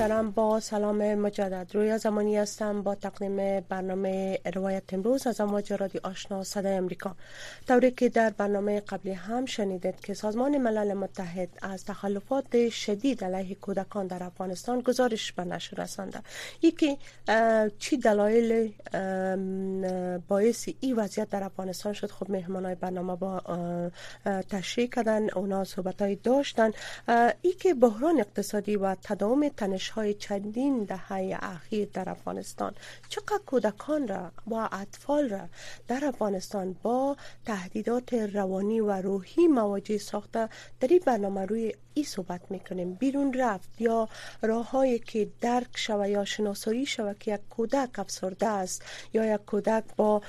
محترم با سلام مجدد روی زمانی هستم با تقدیم برنامه روایت امروز از امواج رادیو آشنا صدای امریکا. طوری که در برنامه قبلی هم شنیدید که سازمان ملل متحد از تخلفات شدید علیه کودکان در افغانستان گزارش به نشر رسانده. یکی چی دلایل باعث این وضعیت در افغانستان شد؟ خب های برنامه با تشریح کردن اونا صحبت داشتن. ای که بحران اقتصادی و تداوم تنش های چندین دهه اخیر در افغانستان. چقدر کودکان را و اطفال را در افغانستان با تهدیدات روانی و روحی مواجه ساخته در این برنامه روی ای صحبت می‌کنیم. بیرون رفت یا راههایی که درک شوه یا شناسایی شوه که یک کودک افسرده است یا یک کودک با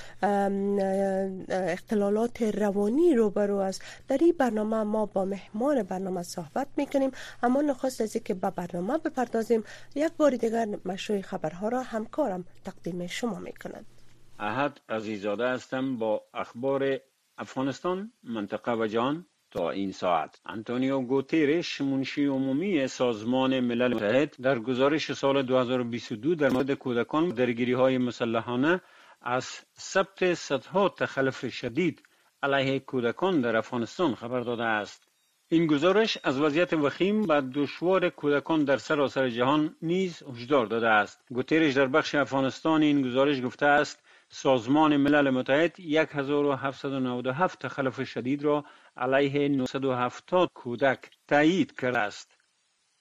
اختلالات روانی روبرو است. در این برنامه ما با مهمان برنامه صحبت می‌کنیم. اما نخواست از که به برنامه بپردازیم یک بار دیگر مشروع خبرها را همکارم تقدیم شما می‌کند. احد عزیزاده هستم با اخبار افغانستان منطقه و جان تا این ساعت. انتونیو گوتیرش منشی عمومی سازمان ملل متحد در گزارش سال 2022 در مورد کودکان درگیری های مسلحانه از ثبت صدها تخلف شدید علیه کودکان در افغانستان خبر داده است. این گزارش از وضعیت وخیم و دشوار کودکان در سراسر جهان نیز هشدار داده است گوتیرش در بخش افغانستان این گزارش گفته است سازمان ملل متحد 1797 تخلف شدید را علیه 970 کودک تایید کرده است.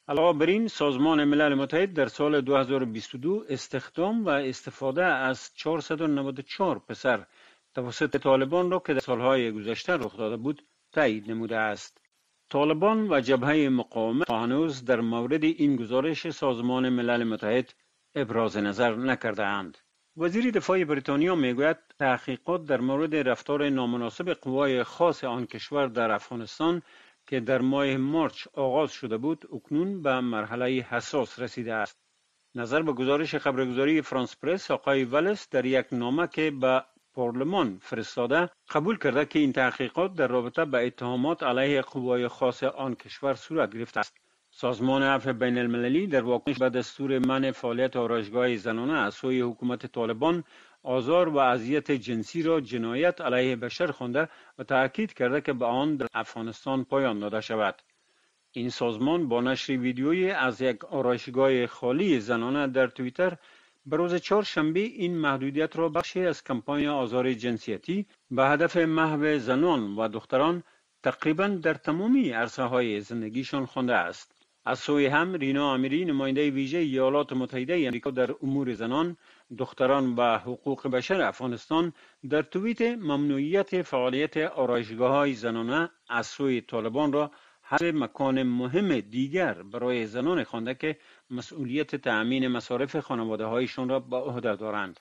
علاوه بر این سازمان ملل متحد در سال 2022 استخدام و استفاده از 494 پسر توسط طالبان را که در سالهای گذشته رخ داده بود تایید نموده است. طالبان و جبهه مقاومت هنوز در مورد این گزارش سازمان ملل متحد ابراز نظر نکرده اند. وزیر دفاع بریتانیا می‌گوید تحقیقات در مورد رفتار نامناسب قوای خاص آن کشور در افغانستان که در ماه مارچ آغاز شده بود اکنون به مرحله حساس رسیده است نظر به گزارش خبرگزاری فرانس پرس آقای ولس در یک نامه که به پارلمان فرستاده قبول کرده که این تحقیقات در رابطه به اتهامات علیه قوای خاص آن کشور صورت گرفته است. سازمان عفو بین المللی در واکنش به دستور من فعالیت آرایشگاه زنانه از سوی حکومت طالبان آزار و اذیت جنسی را جنایت علیه بشر خوانده و تاکید کرده که به آن در افغانستان پایان داده شود. این سازمان با نشر ویدیویی از یک آرایشگاه خالی زنانه در توییتر به روز چهارشنبه این محدودیت را بخشی از کمپاین آزار جنسیتی به هدف محو زنان و دختران تقریبا در تمامی عرصه های زندگیشان خوانده است. از سوی هم رینا امیری نماینده ویژه ایالات متحده امریکا در امور زنان دختران و حقوق بشر افغانستان در توییت ممنوعیت فعالیت آرایشگاه های زنانه از سوی طالبان را هر مکان مهم دیگر برای زنان خوانده که مسئولیت تأمین مصارف خانواده هایشان را به عهده دارند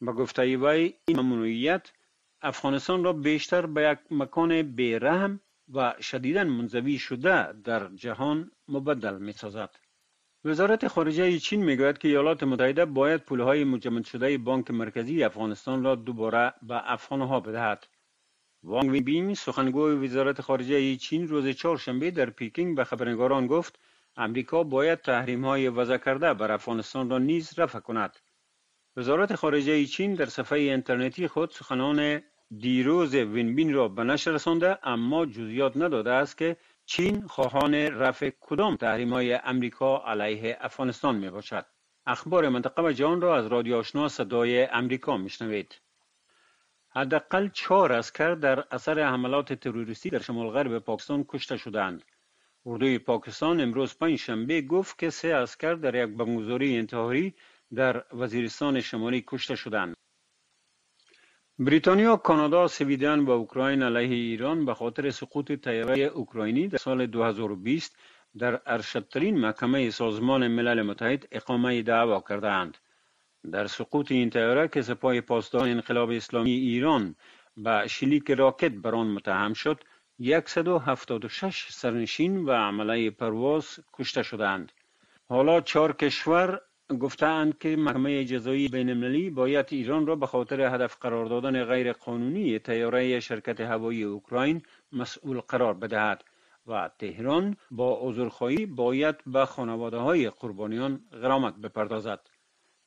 با گفته وی این ممنوعیت افغانستان را بیشتر به یک مکان بیرحم و شدیدا منزوی شده در جهان مبدل می سازد. وزارت خارجه چین می‌گوید که ایالات متحده باید پولهای مجمد شده بانک مرکزی افغانستان را دوباره به افغانها بدهد. وانگ وی بین سخنگوی وزارت خارجه چین روز چهارشنبه در پیکینگ به خبرنگاران گفت امریکا باید تحریم های وضع کرده بر افغانستان را نیز رفع کند. وزارت خارجه چین در صفحه اینترنتی خود سخنان دیروز وینبین را به نشر رسانده اما جزئیات نداده است که چین خواهان رفع کدام تحریم های امریکا علیه افغانستان می باشد. اخبار منطقه و جهان را از رادیو آشنا صدای امریکا میشنوید. حداقل چهار اسکر در اثر حملات تروریستی در شمال غرب پاکستان کشته شدند. اردوی پاکستان امروز پنج شنبه گفت که سه اسکر در یک بمبگذاری انتحاری در وزیرستان شمالی کشته شدند. بریتانیا، کانادا، سویدن و اوکراین علیه ایران به خاطر سقوط طیاره اوکراینی در سال 2020 در ارشدترین محکمه سازمان ملل متحد اقامه دعوا کردند. در سقوط این طیاره که سپاه پاسداران انقلاب اسلامی ایران به شلیک راکت بر آن متهم شد، 176 سرنشین و عمله پرواز کشته شدند. حالا چهار کشور گفتند که محکمه جزایی بین المللی باید ایران را به خاطر هدف قرار دادن غیر قانونی تیاره شرکت هوایی اوکراین مسئول قرار بدهد و تهران با عذرخواهی باید به خانواده های قربانیان غرامت بپردازد.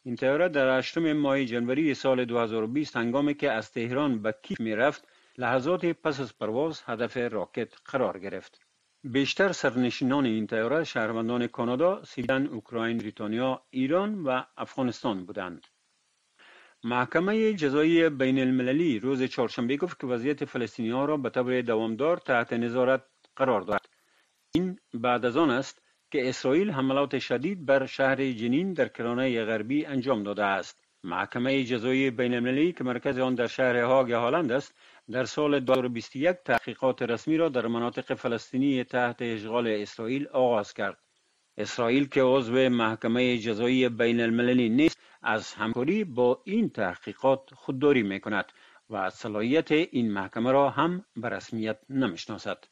این تیاره در هشتم ماه جنوری سال 2020 هنگامی که از تهران به کیف می رفت لحظات پس از پرواز هدف راکت قرار گرفت. بیشتر سرنشینان این تیاره شهروندان کانادا، سویدن، اوکراین، بریتانیا، ایران و افغانستان بودند. محکمه جزایی بین المللی روز چهارشنبه گفت که وضعیت فلسطینی ها را به طور دوامدار تحت نظارت قرار داد. این بعد از آن است که اسرائیل حملات شدید بر شهر جنین در کرانه غربی انجام داده است. محکمه جزایی بین المللی که مرکز آن در شهر هاگ هالند است در سال 2021 تحقیقات رسمی را در مناطق فلسطینی تحت اشغال اسرائیل آغاز کرد. اسرائیل که عضو محکمه جزایی بین المللی نیست از همکاری با این تحقیقات خودداری می کند و صلاحیت این محکمه را هم به رسمیت نمی‌شناسد.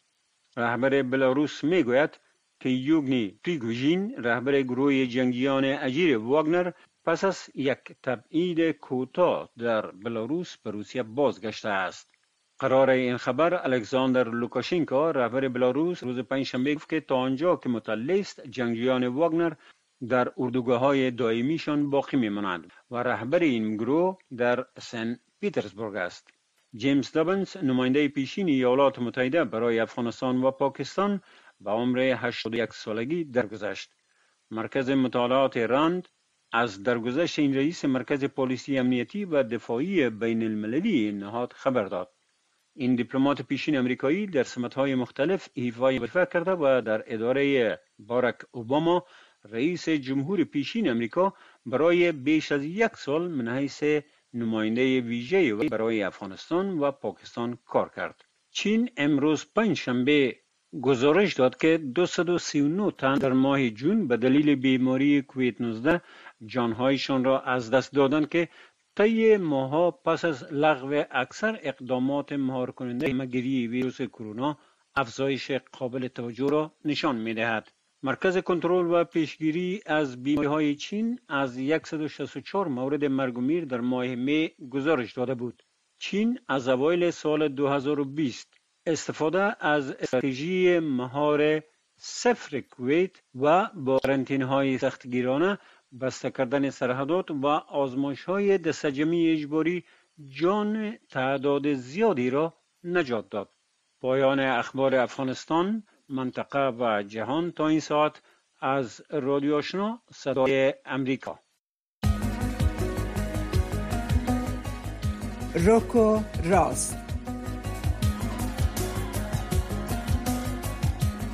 رهبر بلاروس می گوید که یوگنی پریگوژین رهبر گروه جنگیان اجیر واگنر پس از یک تبعید کوتاه در بلاروس به روسیه بازگشته است. قرار این خبر الکساندر لوکاشینکا رهبر بلاروس روز پنجشنبه گفت که تا آنجا که مطلع است واگنر در اردوگاه های دائمیشان باقی میمانند و رهبر این گروه در سن پیترزبورگ است جیمز دابنز نماینده پیشین ایالات متحده برای افغانستان و پاکستان به عمر 81 سالگی درگذشت مرکز مطالعات RAND از درگذشت این رئیس مرکز پالیسی امنیتی و دفاعی بین المللی نهاد خبر داد این دیپلمات پیشین امریکایی در های مختلف ایفای وظیفه کرده و در اداره بارک اوباما رئیس جمهور پیشین امریکا برای بیش از یک سال من حیث نماینده ویژه برای افغانستان و پاکستان کار کرد. چین امروز پنج شنبه گزارش داد که 239 تن در ماه جون به دلیل بیماری کووید 19 جانهایشان را از دست دادند که طی ماهها پس از لغو اکثر اقدامات مهار کننده مگیری ویروس کرونا افزایش قابل توجه را نشان می دهد. مرکز کنترل و پیشگیری از بیماری های چین از 164 مورد مرگ و میر در ماه می گزارش داده بود. چین از اوایل سال 2020 استفاده از استراتژی مهار صفر کویت و با قرنطینه های سختگیرانه بسته کردن سرحدات و آزمایش های دستجمی اجباری جان تعداد زیادی را نجات داد. پایان اخبار افغانستان منطقه و جهان تا این ساعت از رادیو آشنا صدای امریکا روکو راست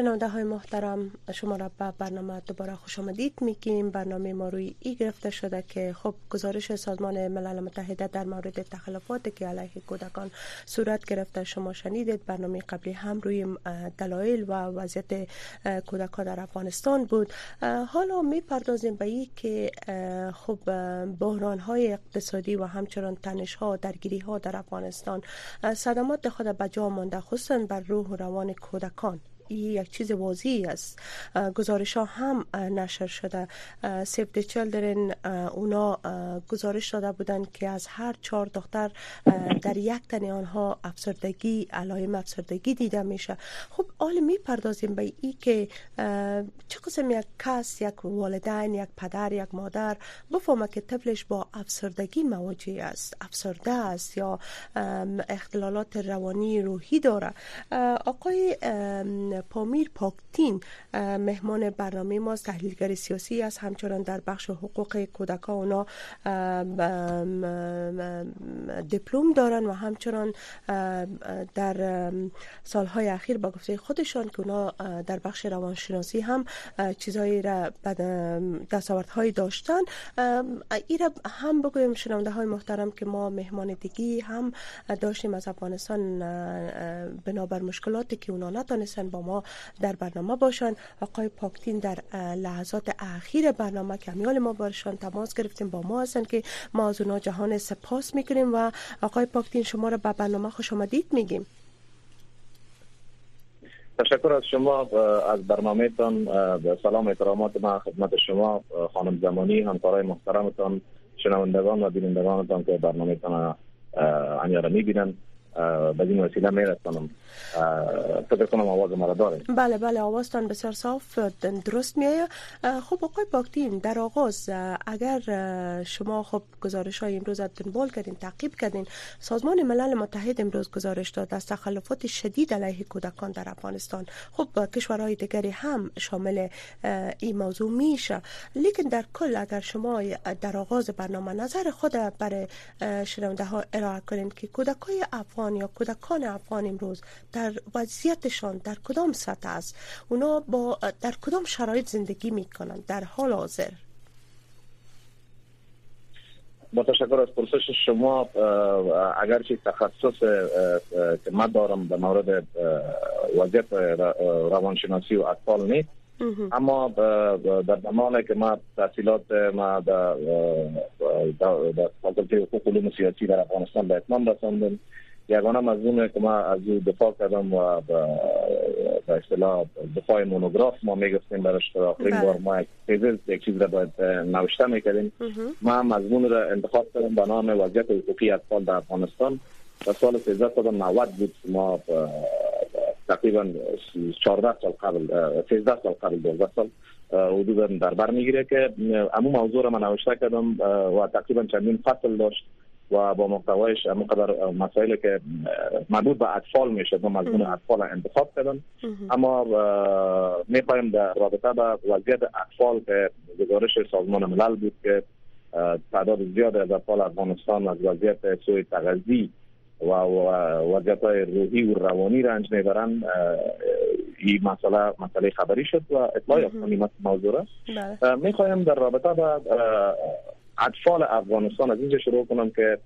شنونده های محترم شما را به برنامه دوباره خوش آمدید. میگیم برنامه ما روی ای گرفته شده که خب گزارش سازمان ملل متحده در مورد تخلفات که علیه کودکان صورت گرفته شما شنیدید. برنامه قبلی هم روی دلایل و وضعیت کودکان در افغانستان بود. حالا می‌پردازیم به این که خب بحران های اقتصادی و همچنان تنش ها درگیری ها در افغانستان. صدمات خود به جا مانده خصوصا بر روح و روان کودکان. یک چیز واضحی است. گزارش ها هم نشر شده. سیف دی چلدرن اونا گزارش داده بودند که از هر چهار دختر در یک تن آنها افسردگی علائم افسردگی دیده میشه. خب حال می‌پردازیم به ای که چه قسم یک کس یک والدین یک پدر یک مادر بفهمه که طفلش با افسردگی مواجه است. افسرده است یا اختلالات روانی روحی داره. آقای پامیر پاکتین مهمان برنامه ماست تحلیلگر سیاسی است. همچنان در بخش حقوق کودکان اونا دیپلم دارن و همچنان در سالهای اخیر با گفته خودشان که اونا در بخش روانشناسی هم چیزهایی را دستاوردهایی داشتن. ایره هم بگویم شنونده های محترم که ما مهمان دیگی هم داشتیم از افغانستان بنابر مشکلاتی که اونا نتانستن با ما در برنامه باشن. آقای پاکتین در لحظات اخیر برنامه کمیال ما بارشان تماس گرفتیم با ما هستن که ما از اونا جهان سپاس می‌کنیم و آقای پاکتین شما را به برنامه خوش آمدید میگیم. تشکر از شما از برنامه تان سلام احترامات ما خدمت شما خانم زمانی همکارای محترمتان شنوندگان و بینندگانتان که برنامه تان انیاره می‌بینن به این وسیله میرسانم فکر کنم آواز مرا داره بله بله آوازتان بسیار صاف درست میایه خب آقای باکتین در آغاز اگر شما خب گزارش های امروز دنبال کردین تعقیب کردین سازمان ملل متحد امروز گزارش داد از تخلفات شدید علیه کودکان در افغانستان. خب کشورهای دیگری هم شامل این موضوع میشه. لیکن در کل اگر شما در آغاز برنامه نظر خود برای شنونده ها ارائه کنین که کودکای افغان یا کودکان افغان امروز در وضعیتشان در کدام سطح است؟ اونا با در کدام شرایط زندگی می‌کنن در حال حاضر. با تشکر از پرسش شما. اگرچه تخصص که من دارم به مورد وضعیت روانشناسی و اطفال نیست. اما در زمانی که ما تحصیلات ما در فاکلته حقوق علوم سیاسی در افغانستان به اتمام رساندم یگانه مضمون که ما از او دفاع کردم و به اصطلاح دفاع مونوگراف ما می‌گفتیم برش آخرین بار ما یک چیز را باید نوشته می‌کردیم. ما مضمون را انتخاب کردم به نام وضعیت حقوقی اطفال در افغانستان. و سال 1390 بود ما تقریبا 14 سال قبل 13 سال قبل 12 سال حدودا در بر می‌گیره که امو موضوع را من نوشته کردم و تقریبا چندین فصل داشت. و با محتوایش مقدار مسائلی که مربوط به اطفال میشه با مضمون اطفال انتخاب کردن. اما می‌خوایم در رابطه با وضعیت اطفال که گزارش سازمان ملل بود که تعداد زیاد از اطفال افغانستان از وضعیت سوی تغذی و وضعیت روحی و روانی رنج می‌برن این مسئله مسئله خبری شد و اطلاع یافتم موضوع را. می‌خوایم در رابطه با اطفال افغانستان از اینجا شروع کنم که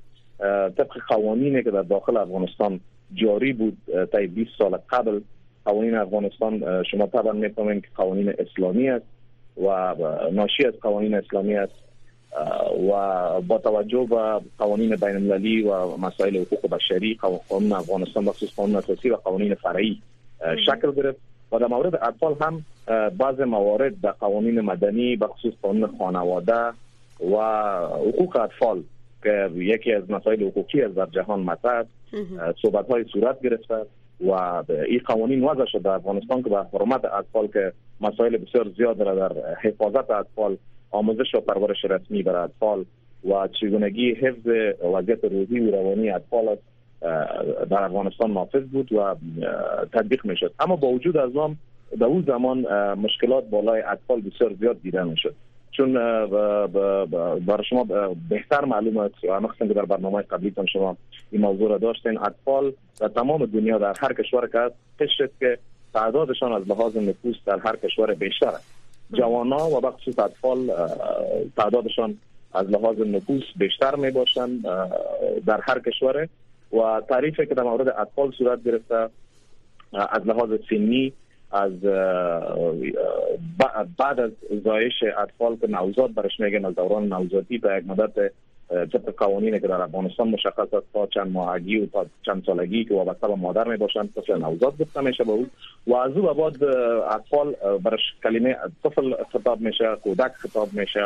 طبق قوانینی که در داخل افغانستان جاری بود تا 20 سال قبل قوانین افغانستان شما طبعا می‌فهمین که قوانین اسلامی است و ناشی از قوانین اسلامی است و با توجه به قوانین بین المللی و مسائل حقوق بشری قانون افغانستان بخصوص قانون اساسی و قوانین فرعی شکل گرفت و در مورد اطفال هم بعض موارد در قوانین مدنی بخصوص قانون خانواده و حقوق اطفال که یکی از مسائل حقوقی از در جهان مطرح صحبت های صورت گرفته و این قوانین وضع شده. در افغانستان که به حرمت اطفال که مسائل بسیار زیاد را در حفاظت اطفال آموزش و پرورش رسمی بر اطفال و چگونگی حفظ وضعیت روحی و روانی اطفال است در افغانستان نافذ بود و تطبیق می شد اما با وجود از آن در اون زمان مشکلات بالای اطفال بسیار زیاد دیده می شد چون برای شما بهتر معلوم است. که در برنامه قبلی شما این موضوع را داشتین. اطفال در تمام دنیا در هر کشور که هست که تعدادشان از لحاظ نفوس در هر کشور بیشتر است. جوانا و بخصوص اطفال تعدادشان از لحاظ نفوس بیشتر می باشند در هر کشور. و تعریفی که در مورد اطفال صورت گرفته از لحاظ سنی از بعد از زایش اطفال که نوزاد برش میگن از دوران نوزادی به یک مدت طبق قوانینی که در افغانستان مشخص است تا چند ماهگی و تا چند سالگی که وابسته به مادر می باشند طفل نوزاد گفته میشه به او. و از او بعد اطفال برش کلمه طفل خطاب میشه کودک خطاب میشه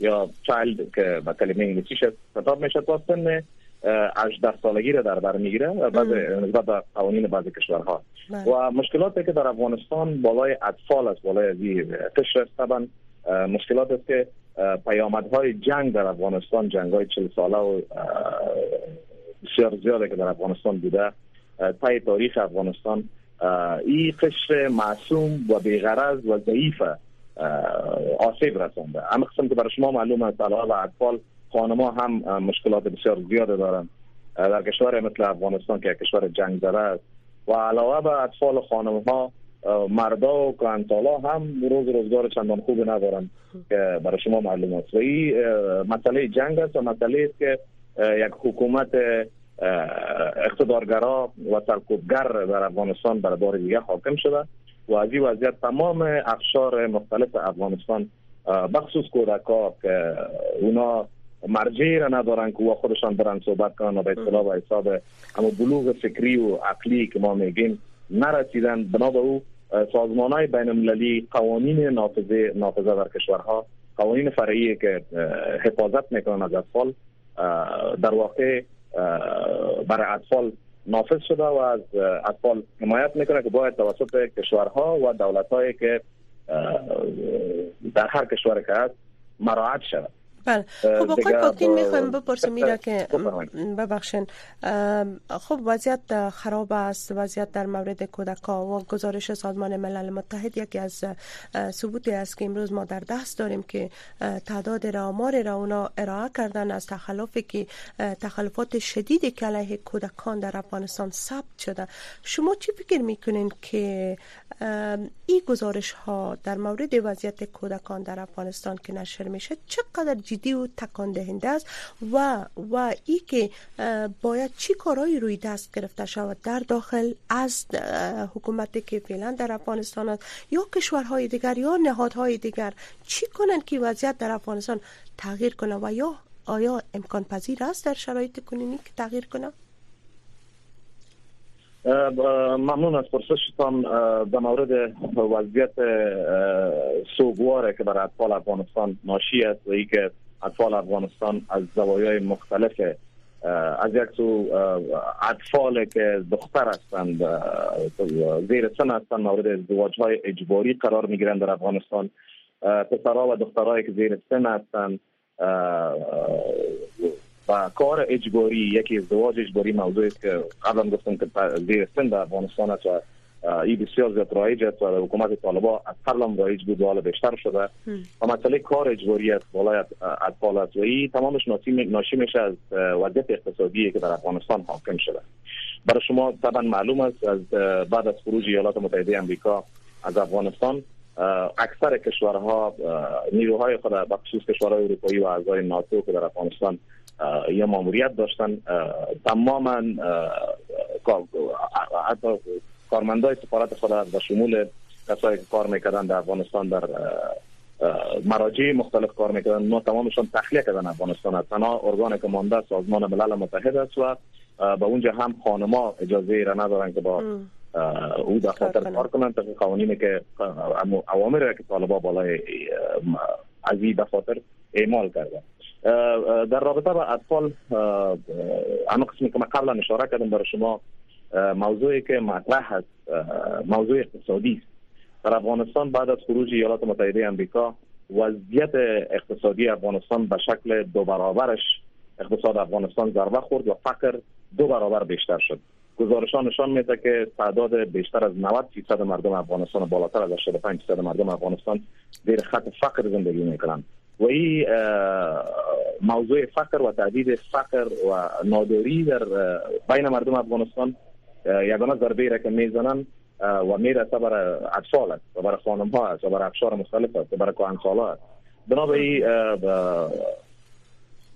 یا چایلد که به کلمه انگلیسیش خطاب میشه تا سن 18 سالگی را در بر می‌گیره بعد نسبت به قوانین بعضی کشورها. و مشکلاتی که در افغانستان بالای اطفال است بالای از قشر است مشکلات است که پیامدهای جنگ در افغانستان جنگ های 40 ساله و بسیار زیاده که در افغانستان بوده. پای تاریخ افغانستان این قشر معصوم و بیغرض و ضعیف آسیب رسانده. اما قسم که برای شما معلوم است علاوه اطفال خانما هم مشکلات بسیار زیاد دارن. در کشور مثل افغانستان که کشور جنگ زده است. و علاوه به اطفال خانم ها مردا و کانتالا هم روز روزگار چندان خوب ندارن که برای شما معلوم است. و این مسئله جنگ است و مسئله است که یک حکومت اقتدارگرا و سرکوبگر در افغانستان بر بار دیگه حاکم شده و از این وضعیت تمام اقشار مختلف افغانستان بخصوص کودکا که اونا مرجعی را ندارن که خودشان برن صحبت کنن و به اصطلاح حساب اما بلوغ فکری و عقلی که ما میگیم نرسیدن. بنا به او سازمان های بین المللی قوانین نافذه نافذه در کشورها قوانین فرعی که حفاظت می‌کنن از اطفال در واقع برای اطفال نافذ شده و از اطفال حمایت می‌کنه که باید توسط کشورها و دولت که در هر کشور که هست مراعات شود. بله. خب آقای پاکتین می‌خوایم بپرسیم میره که ببخشین. خب وضعیت خراب است وضعیت در مورد کودکا و گزارش سازمان ملل متحد یکی از ثبوتی است که امروز ما در دست داریم که تعداد را آمار را اونا ارائه کردن از تخلفی که تخلفات شدیدی که علیه کودکان در افغانستان ثبت شده. شما چی فکر می‌کنین که این گزارش ها در مورد وضعیت کودکان در افغانستان که نشر میشه چقدر جدی و تکان دهنده است و و ای که باید چی کارهایی روی دست گرفته شود در داخل از حکومتی که فعلا در افغانستان است یا کشورهای دیگر یا نهادهای دیگر چی کنند که وضعیت در افغانستان تغییر کنه و یا آیا امکان پذیر است در شرایط کنونی که تغییر کنه؟ ممنون از پرسشتان. در مورد وضعیت سوگواره که برای اطفال افغانستان ناشی است و ای که اطفال افغانستان از زوایای مختلف از یک سو اطفال که دختر هستند زیر سن هستند مورد ازدواج های اجباری قرار می گیرند در افغانستان. پسرها و دخترهایی که زیر سن هستند و کار اجباری یکی ازدواج اجباری موضوعی است که قبلا گفتم که زیر سن در افغانستان است و این بسیار زیاد رایج است و حکومت طالبا از قبل هم رایج بود و حالا بیشتر شده. و مسئله کار اجباری است بالای اطفال است و این تمامش ناشی میشه از وضعیت اقتصادی که در افغانستان حاکم شده. برای شما طبعا معلوم است از بعد از خروج ایالات متحده امریکا از افغانستان اکثر کشورها نیروهای خود بخصوص کشورهای اروپایی و اعضای ناتو که در افغانستان یا ماموریت داشتن تماما کارمندای سفارت خود و شمول کسایی که کار می‌کردن در افغانستان در مراجع مختلف کار می‌کردن ما تمامشان تخلیه کردن افغانستان از تنها ارگان که مانده سازمان ملل متحد است و به اونجا هم خانما اجازه را ندارن که با او دفاتر کار کنند. تا قوانینی که اوامر که طالبا بالای از این دفاتر اعمال کرده در رابطه با اطفال اما قسمی که ما قبلا اشاره کردم برای شما موضوعی که مطرح است موضوع اقتصادی است. در افغانستان بعد از خروج ایالات متحده امریکا وضعیت اقتصادی افغانستان به شکل دو برابرش اقتصاد افغانستان ضربه خورد و فقر دو برابر بیشتر شد. گزارشان نشان میده که تعداد بیشتر از 90 درصد مردم افغانستان بالاتر از 85 درصد مردم افغانستان زیر خط فقر زندگی می‌کنند. و این موضوع فقر و تعدید فقر و ناداری در بین مردم افغانستان یگانه ضربه را که می‌زنن و می‌رسه برای اطفال است و برای خانم ها است و برای افشار مختلف است و برای کهنسال است. بنابراین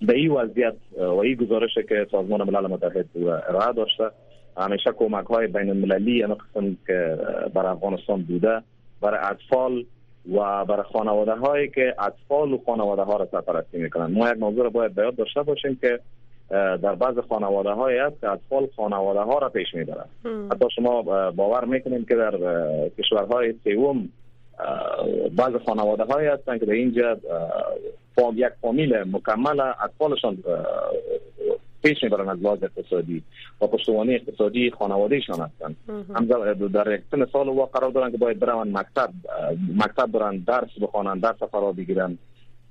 به این وضعیت و این گزارش که سازمان ملل متحد ارائه داشته همیشه کمک های بین المللی قسم که برای افغانستان بوده برای اطفال و برای خانواده هایی که اطفال و خانواده ها را سرپرستی می‌کنن ما یک موضوع را باید بیاد داشته باشیم که در بعض خانواده های است که اطفال خانواده ها را پیش می‌برند. حتی شما باور می‌کنید که در کشورهای سوم بعض خانواده های هستند که در اینجا یک فامیل مکمل اطفالشان پیش می‌برن از لحاظ اقتصادی و پشتوانه اقتصادی خانوادهشان هستند. هم. در یک سن سال و قرار دارن که باید برن مکتب مکتب برن درس بخوانن درس فرا بگیرن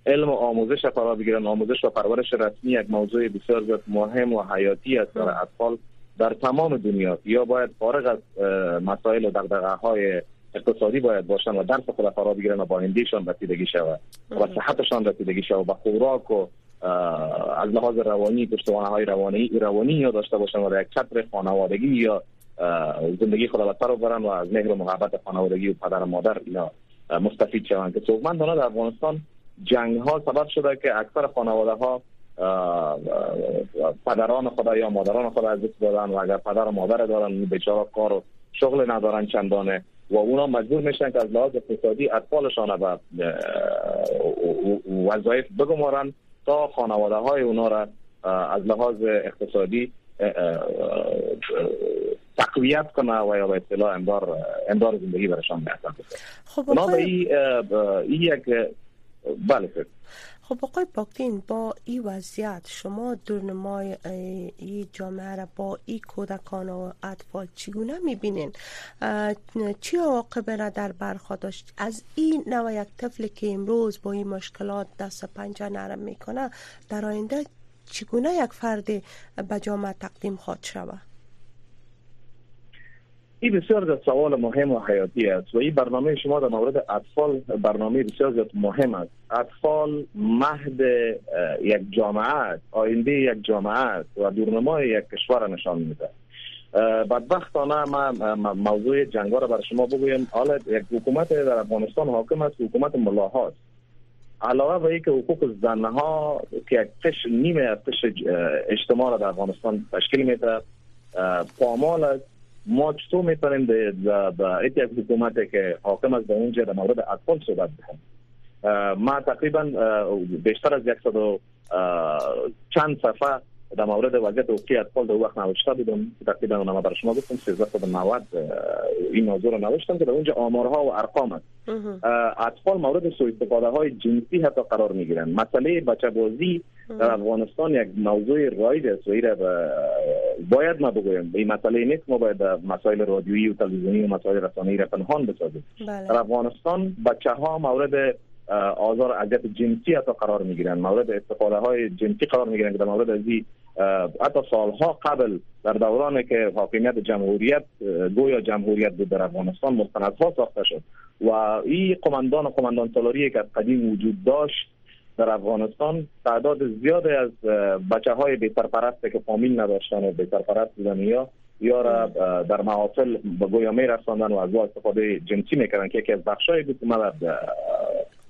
علم و آموزش فرا بگیرن آموزش و پرورش رسمی یک موضوع بسیار مهم و حیاتی است برای اطفال در تمام دنیا. یا باید فارغ از مسائل و دغدغه های اقتصادی باید باشن و درس خود فرا بگیرن و با هندیشان رسیدگی شود. و صحتشان رسیدگی شود و خوراک و از لحاظ روانی پشتوانه های روانی روانی یا داشته باشن و یک چتر خانوادگی یا زندگی خود رو برن و از مهر و محبت خانوادگی و پدر و مادر اینا مستفید شوند. که سوگمندانه در افغانستان جنگ ها سبب شده که اکثر خانواده ها پدران خدا یا مادران خدا از دست دادن و اگر پدر و مادر دارن بیچاره کار و شغل ندارن چندانه و اونا مجبور میشن که از لحاظ اقتصادی اطفالشان به وظایف بگمارن تا خانواده های اونا را از لحاظ اقتصادی تقویت کنه و یا به اصطلاح امدار امدار زندگی برشان میسن خب این یک بله خب آقای باکتین با این وضعیت شما دورنمای این جامعه را با این کودکان و اطفال چگونه می‌بینین؟ چی عواقب را در برخوا داشت؟ از این نوع یک طفل که امروز با این مشکلات دست پنجه نرم می‌کنه در آینده چگونه یک فرد به جامعه تقدیم خواهد شود؟ این بسیار سوال مهم و حیاتی است و این برنامه شما در مورد اطفال برنامه بسیار زیاد مهم است. اطفال مهد یک جامعه است آینده یک جامعه است و دورنمای یک کشور نشان میده بدبختانه ما موضوع جنگا را بر شما بگویم. حالا یک حکومت در افغانستان حاکم است حکومت ملاهاست علاوه به اینکه حقوق زنها که یک قش نیمه از قش اجتماع در افغانستان تشکیل میده پامال است. ما چطور می‌تونیم به یک حکومت که حاکم به اونجا در مورد اطفال صحبت بکنیم ما تقریبا بیشتر از یک و چند صفحه در مورد وضعیت حقوقی اطفال در وقت نوشته بودم تقریبا اونم برای شما گفتم 1390 این موضوع رو نوشتم که در اونجا آمارها و ارقام است. اطفال مورد سوء استفاده های جنسی حتی قرار می گیرن مسئله بچه بازی در افغانستان یک موضوع رایج است و باید ما بگویم. این مسئله نیست ما باید مسائل رادیویی و تلویزیونی و مسائل رسانه‌ای را پنهان بسازیم. بله. در افغانستان بچه ها مورد آزار اذیت جنسی حتی قرار می‌گیرن. مورد استفاده های جنسی قرار می‌گیرن که در مورد از حتی سالها قبل در دوران که حاکمیت جمهوریت گویا جمهوریت بود در افغانستان مستندها ساخته شد. و این قماندان و قماندان سالاری که از قدیم وجود داشت در افغانستان تعداد زیاد از بچه های بیترپرست که فامیل نداشتن و بیترپرست بودن یا یا را در محافل به گویا می رساندن و از استفاده جنسی می‌کردن که یکی از بخشای بود که من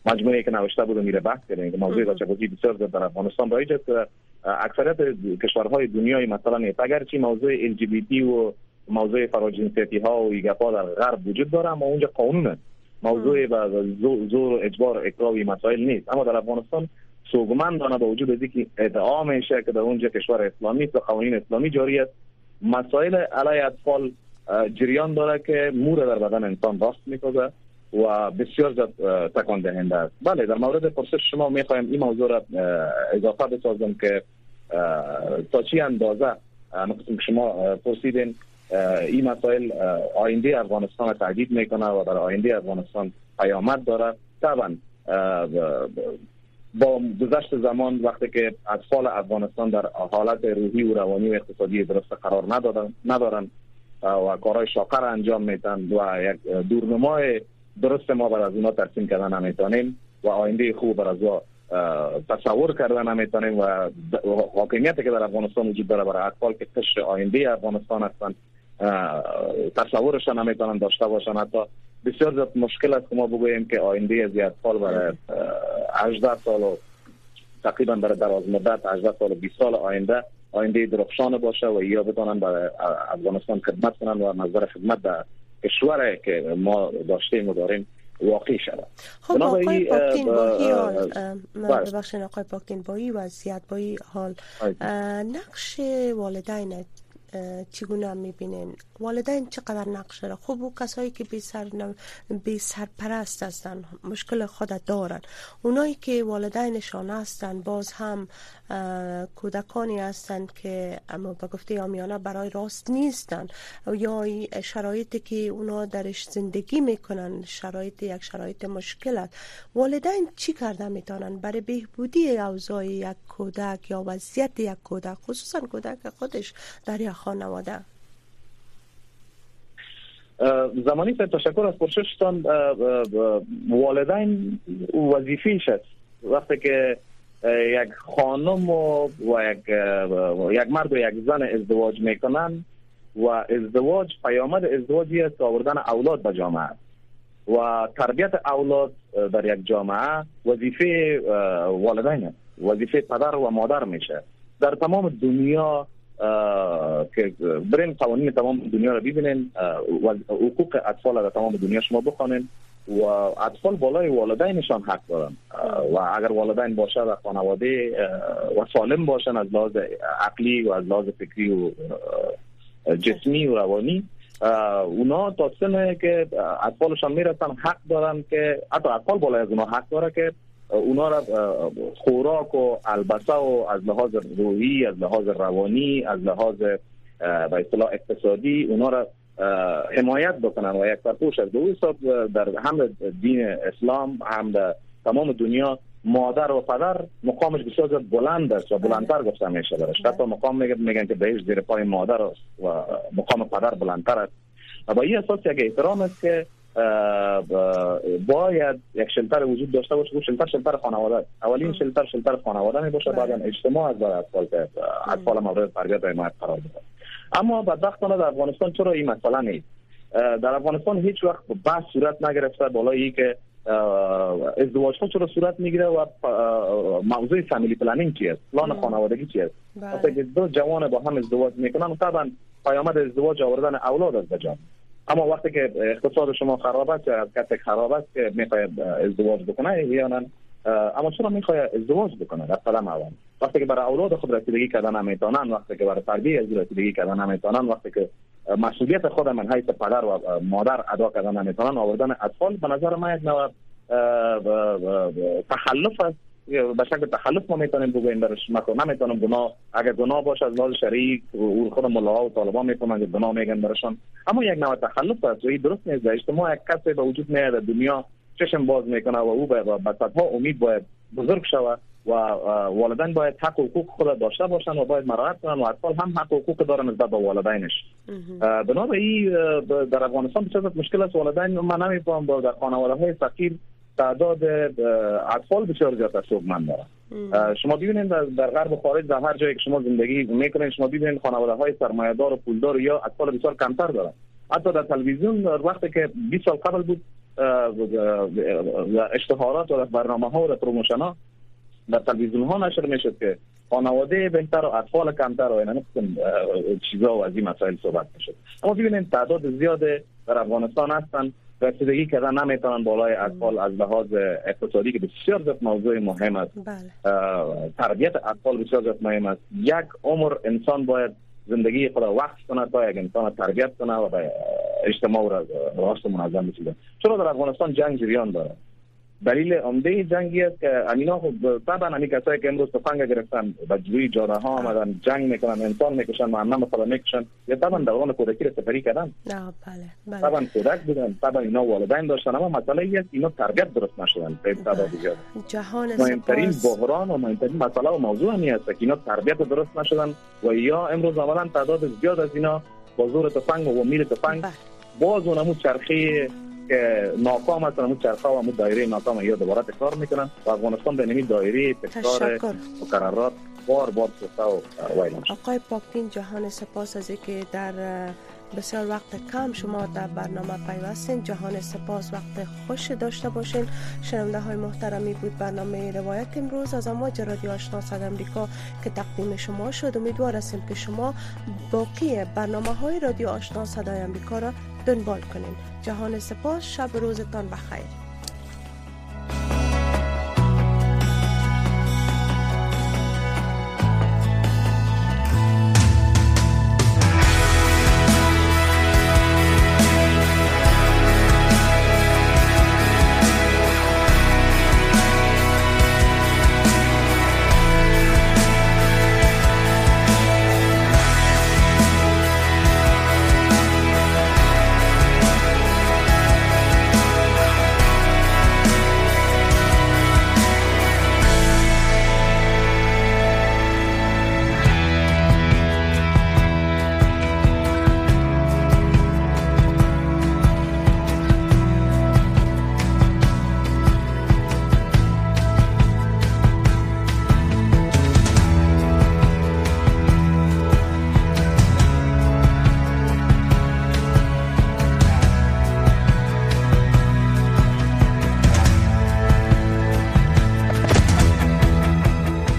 مجموعه که نوشته بود میره بحث کردیم که موضوع بازی بسیار در افغانستان. رایج است اکثریت کشورهای دنیای مثلا نیست. اگرچه موضوع ال جی بی تی و موضوع فراجنسیتی ها و ایگپا در غرب وجود داره اما اونجا قانون موضوع و زور و اجبار اکراهی مسائل نیست. اما در افغانستان سوگمندانه با وجود از که ادعا میشه که در اونجا کشور اسلامی و قوانین اسلامی جاری است. مسائل علیه اطفال جریان داره که مور در بدن انسان راست می‌کنه و بسیار زیاد تکان دهنده است. بله در مورد پرسش شما می‌خوایم این موضوع را اضافه بسازم که تا چی اندازه که شما پرسیدین این مسائل آینده افغانستان را تهدید می‌کنه و در آینده افغانستان پیامد داره. طبعا با گذشت زمان وقتی که اطفال افغانستان در حالت روحی و روانی و اقتصادی درست قرار ندارن و کارهای شاقر انجام میتن و یک دورنمای درست ما بر از اونا ترسیم کردن نمی‌تونیم و آینده خوب بر از تصور کردن نمی‌تونیم و حاکمیتی که در افغانستان وجود داره برای اطفال که قشر آینده افغانستان هستن تصورش نمی‌تونن داشته باشن. حتی بسیار زیاد مشکل است که ما بگوییم که آینده از اطفال برای 18 سال و تقریبا برای دراز مدت 18 سال و 20 سال آینده آینده درخشان باشه و یا بتونن برای افغانستان خدمت کنن و نظر خدمت در کشور که ما داشتیم و داریم واقعی شود. خب آقای پاکتین با این حال بله. ببخشین آقای پاکتین با این وضعیت با این حال نقش والدین چگونه می‌بینین؟ والدین چقدر نقش داره خب او کسایی که بی, سر بی سرپرست هستن مشکل خود دارن. اونایی که والدینشان هستن باز هم کودکانی هستند که اما به گفته آمیانه برای راست نیستن. یا شرایطی که اونا درش زندگی می‌کنن شرایط یک شرایط مشکل است. والدین چی کرده می‌تونن؟ برای بهبودی اوضاع یک کودک یا وضعیت یک کودک خصوصا کودک خودش در یک خانواده. زمانی که تشکر از پرسشتان والدین وظیفیش است وقتی که یک خانم و, یک یک مرد و یک زن ازدواج می‌کنن و ازدواج پیامد ازدواجی است آوردن اولاد به جامعه و تربیت اولاد در یک جامعه وظیفه والدین وظیفه پدر و مادر میشه در تمام دنیا که برین قوانین تمام دنیا رو ببینین حقوق اطفال در تمام دنیا شما بخوانین و اطفال بالای والدینشان حق دارن. و اگر والدین باشه و خانواده و سالم باشن از لحاظ عقلی و از لحاظ فکری و جسمی و روانی اونا تا سنه که اطفالشان می‌رسن حق دارن که حتی اطفال بالای از اونا حق داره که اونا را خوراک و البسه و از لحاظ روحی از لحاظ روانی از لحاظ به اصطلاح اقتصادی اونا را حمایت بکنن و یک سرپوش از دو حساب در هم دین اسلام هم در تمام دنیا مادر و پدر مقامش بسیار بلند است و بلندتر گفته میشه برش. حتی مقام میگن که بهش زیر پای مادر است و مقام پدر بلندتر است. و با این اساس یک احترام است که باید یک شلتر وجود داشته باشه. شلتر شلتر خانواده. اولین شلتر شلتر خانواده می باشه بعد اجتماع از برای اطفال که اطفال مورد تربیت حمایت قرار بده اما بدبختانه در افغانستان چرا این مسئله نیست؟ در افغانستان هیچ وقت بحث صورت نگرفته. بالای که ازدواج ها چرا صورت می‌گیره و موضوع family planning چی است پلان خانوادگی چی است بله. دو جوان با هم ازدواج می‌کنن طبعا پیامد ازدواج آوردن اولاد از بجان اما وقتی که اقتصاد شما خراب است یا کسی خراب است که می‌خواد ازدواج بکنه یا اما چرا می‌خواد ازدواج بکنه؟ در قدم اول. وقتی که برای اولاد خود رسیدگی کردن نمی‌تونن وقتی که برای تربیت از رسیدگی کردن نمی‌تونن وقتی که مسئولیت خود من حیث پدر و مادر ادا کردن نمی‌تونن آوردن اطفال به نظر من یک نوع تخلف است. به شکل تخلف ما می‌تونیم بگوییم درش مثلا نمی‌تونم گناه. اگر گناه باشه از لحاظ شرعی او خود ملاها و طالبان می‌تونن که گناه میگن برشان. اما یک نوع تخلف است و درست نیست. در اجتماع یک کسی به وجود میاد دنیا چشم باز می‌کنه و او به صدها امید باید بزرگ شود و والدین باید حق و حقوق خود داشته باشن و باید مراعات کنن و اطفال هم حق و حقوق دارن نسبت به والدینش. بنابراین در افغانستان بسیار مشکل است والدین من نمیفهم در خانواده های فقیر تعداد اطفال بسیار زیاد سوگمند دارن. شما ببینید در غرب و خارج در هر جایی که شما زندگی می‌کنید شما ببینید خانواده های سرمایه‌دار و پولدار یا اطفال بسیار کمتر دارن. حتی در تلویزیون وقتی که 20 سال قبل بود اشتهارات و برنامه ها و promotion ها در تلویزیون ها نشر می‌شد که خانواده بهتر و اطفال کمتر و این چیزا و از این مسائل صحبت می‌شد. اما ببینید تعداد زیاد در افغانستان هستن. رسیدگی کردن نمی‌تونن بالای اطفال از لحاظ اقتصادی که بسیار زیاد موضوع مهم است. بله. تربیت اطفال بسیار زیاد مهم است. یک عمر انسان باید زندگی خود وقت کنه تا یک انسان تربیت کنه و به اجتماع را راست منظم بسیده چرا در افغانستان جنگ جریان داره دلیل عمده جنگی است که امینا خب طبعا همین کسایی که امروز تفنگ گرفتن و جوی جاده ها آمدن جنگ می‌کنن انسان می‌کشن معنی مثلا می‌کشن یا طبعا دوران کودکی رو سفری کردن بله بله طبعا کودک بودن طبعا اینا والدین داشتن اما مسئله ای است اینا تربیت درست نشدن به زیاد جهان مهمترین بحران و مهمترین مسئله و موضوع همی است که اینا تربیت درست نشدن و یا امروز اولا تعداد زیاد از اینا با زور تفنگ و میر تفنگ بله. باز اونمو چرخه ناکام هستن اون چرخه و همون دایره ناکام یا دوباره تکرار می‌کنن و افغانستان به نمی دایره تکرار مقررات بار بار سفته و وایل آقای پاکتین جهان سپاس از اینکه در بسیار وقت کم شما در برنامه پیوستین. جهان سپاس وقت خوش داشته باشین. شنونده های محترمی بود برنامه روایت امروز از امواج رادیو آشنا صد امریکا که تقدیم شما شد. امیدوار هستیم که شما باقی برنامه های رادیو آشنا صدای امریکا را دنبال کنین جهان سپاس شب روزتان بخیر.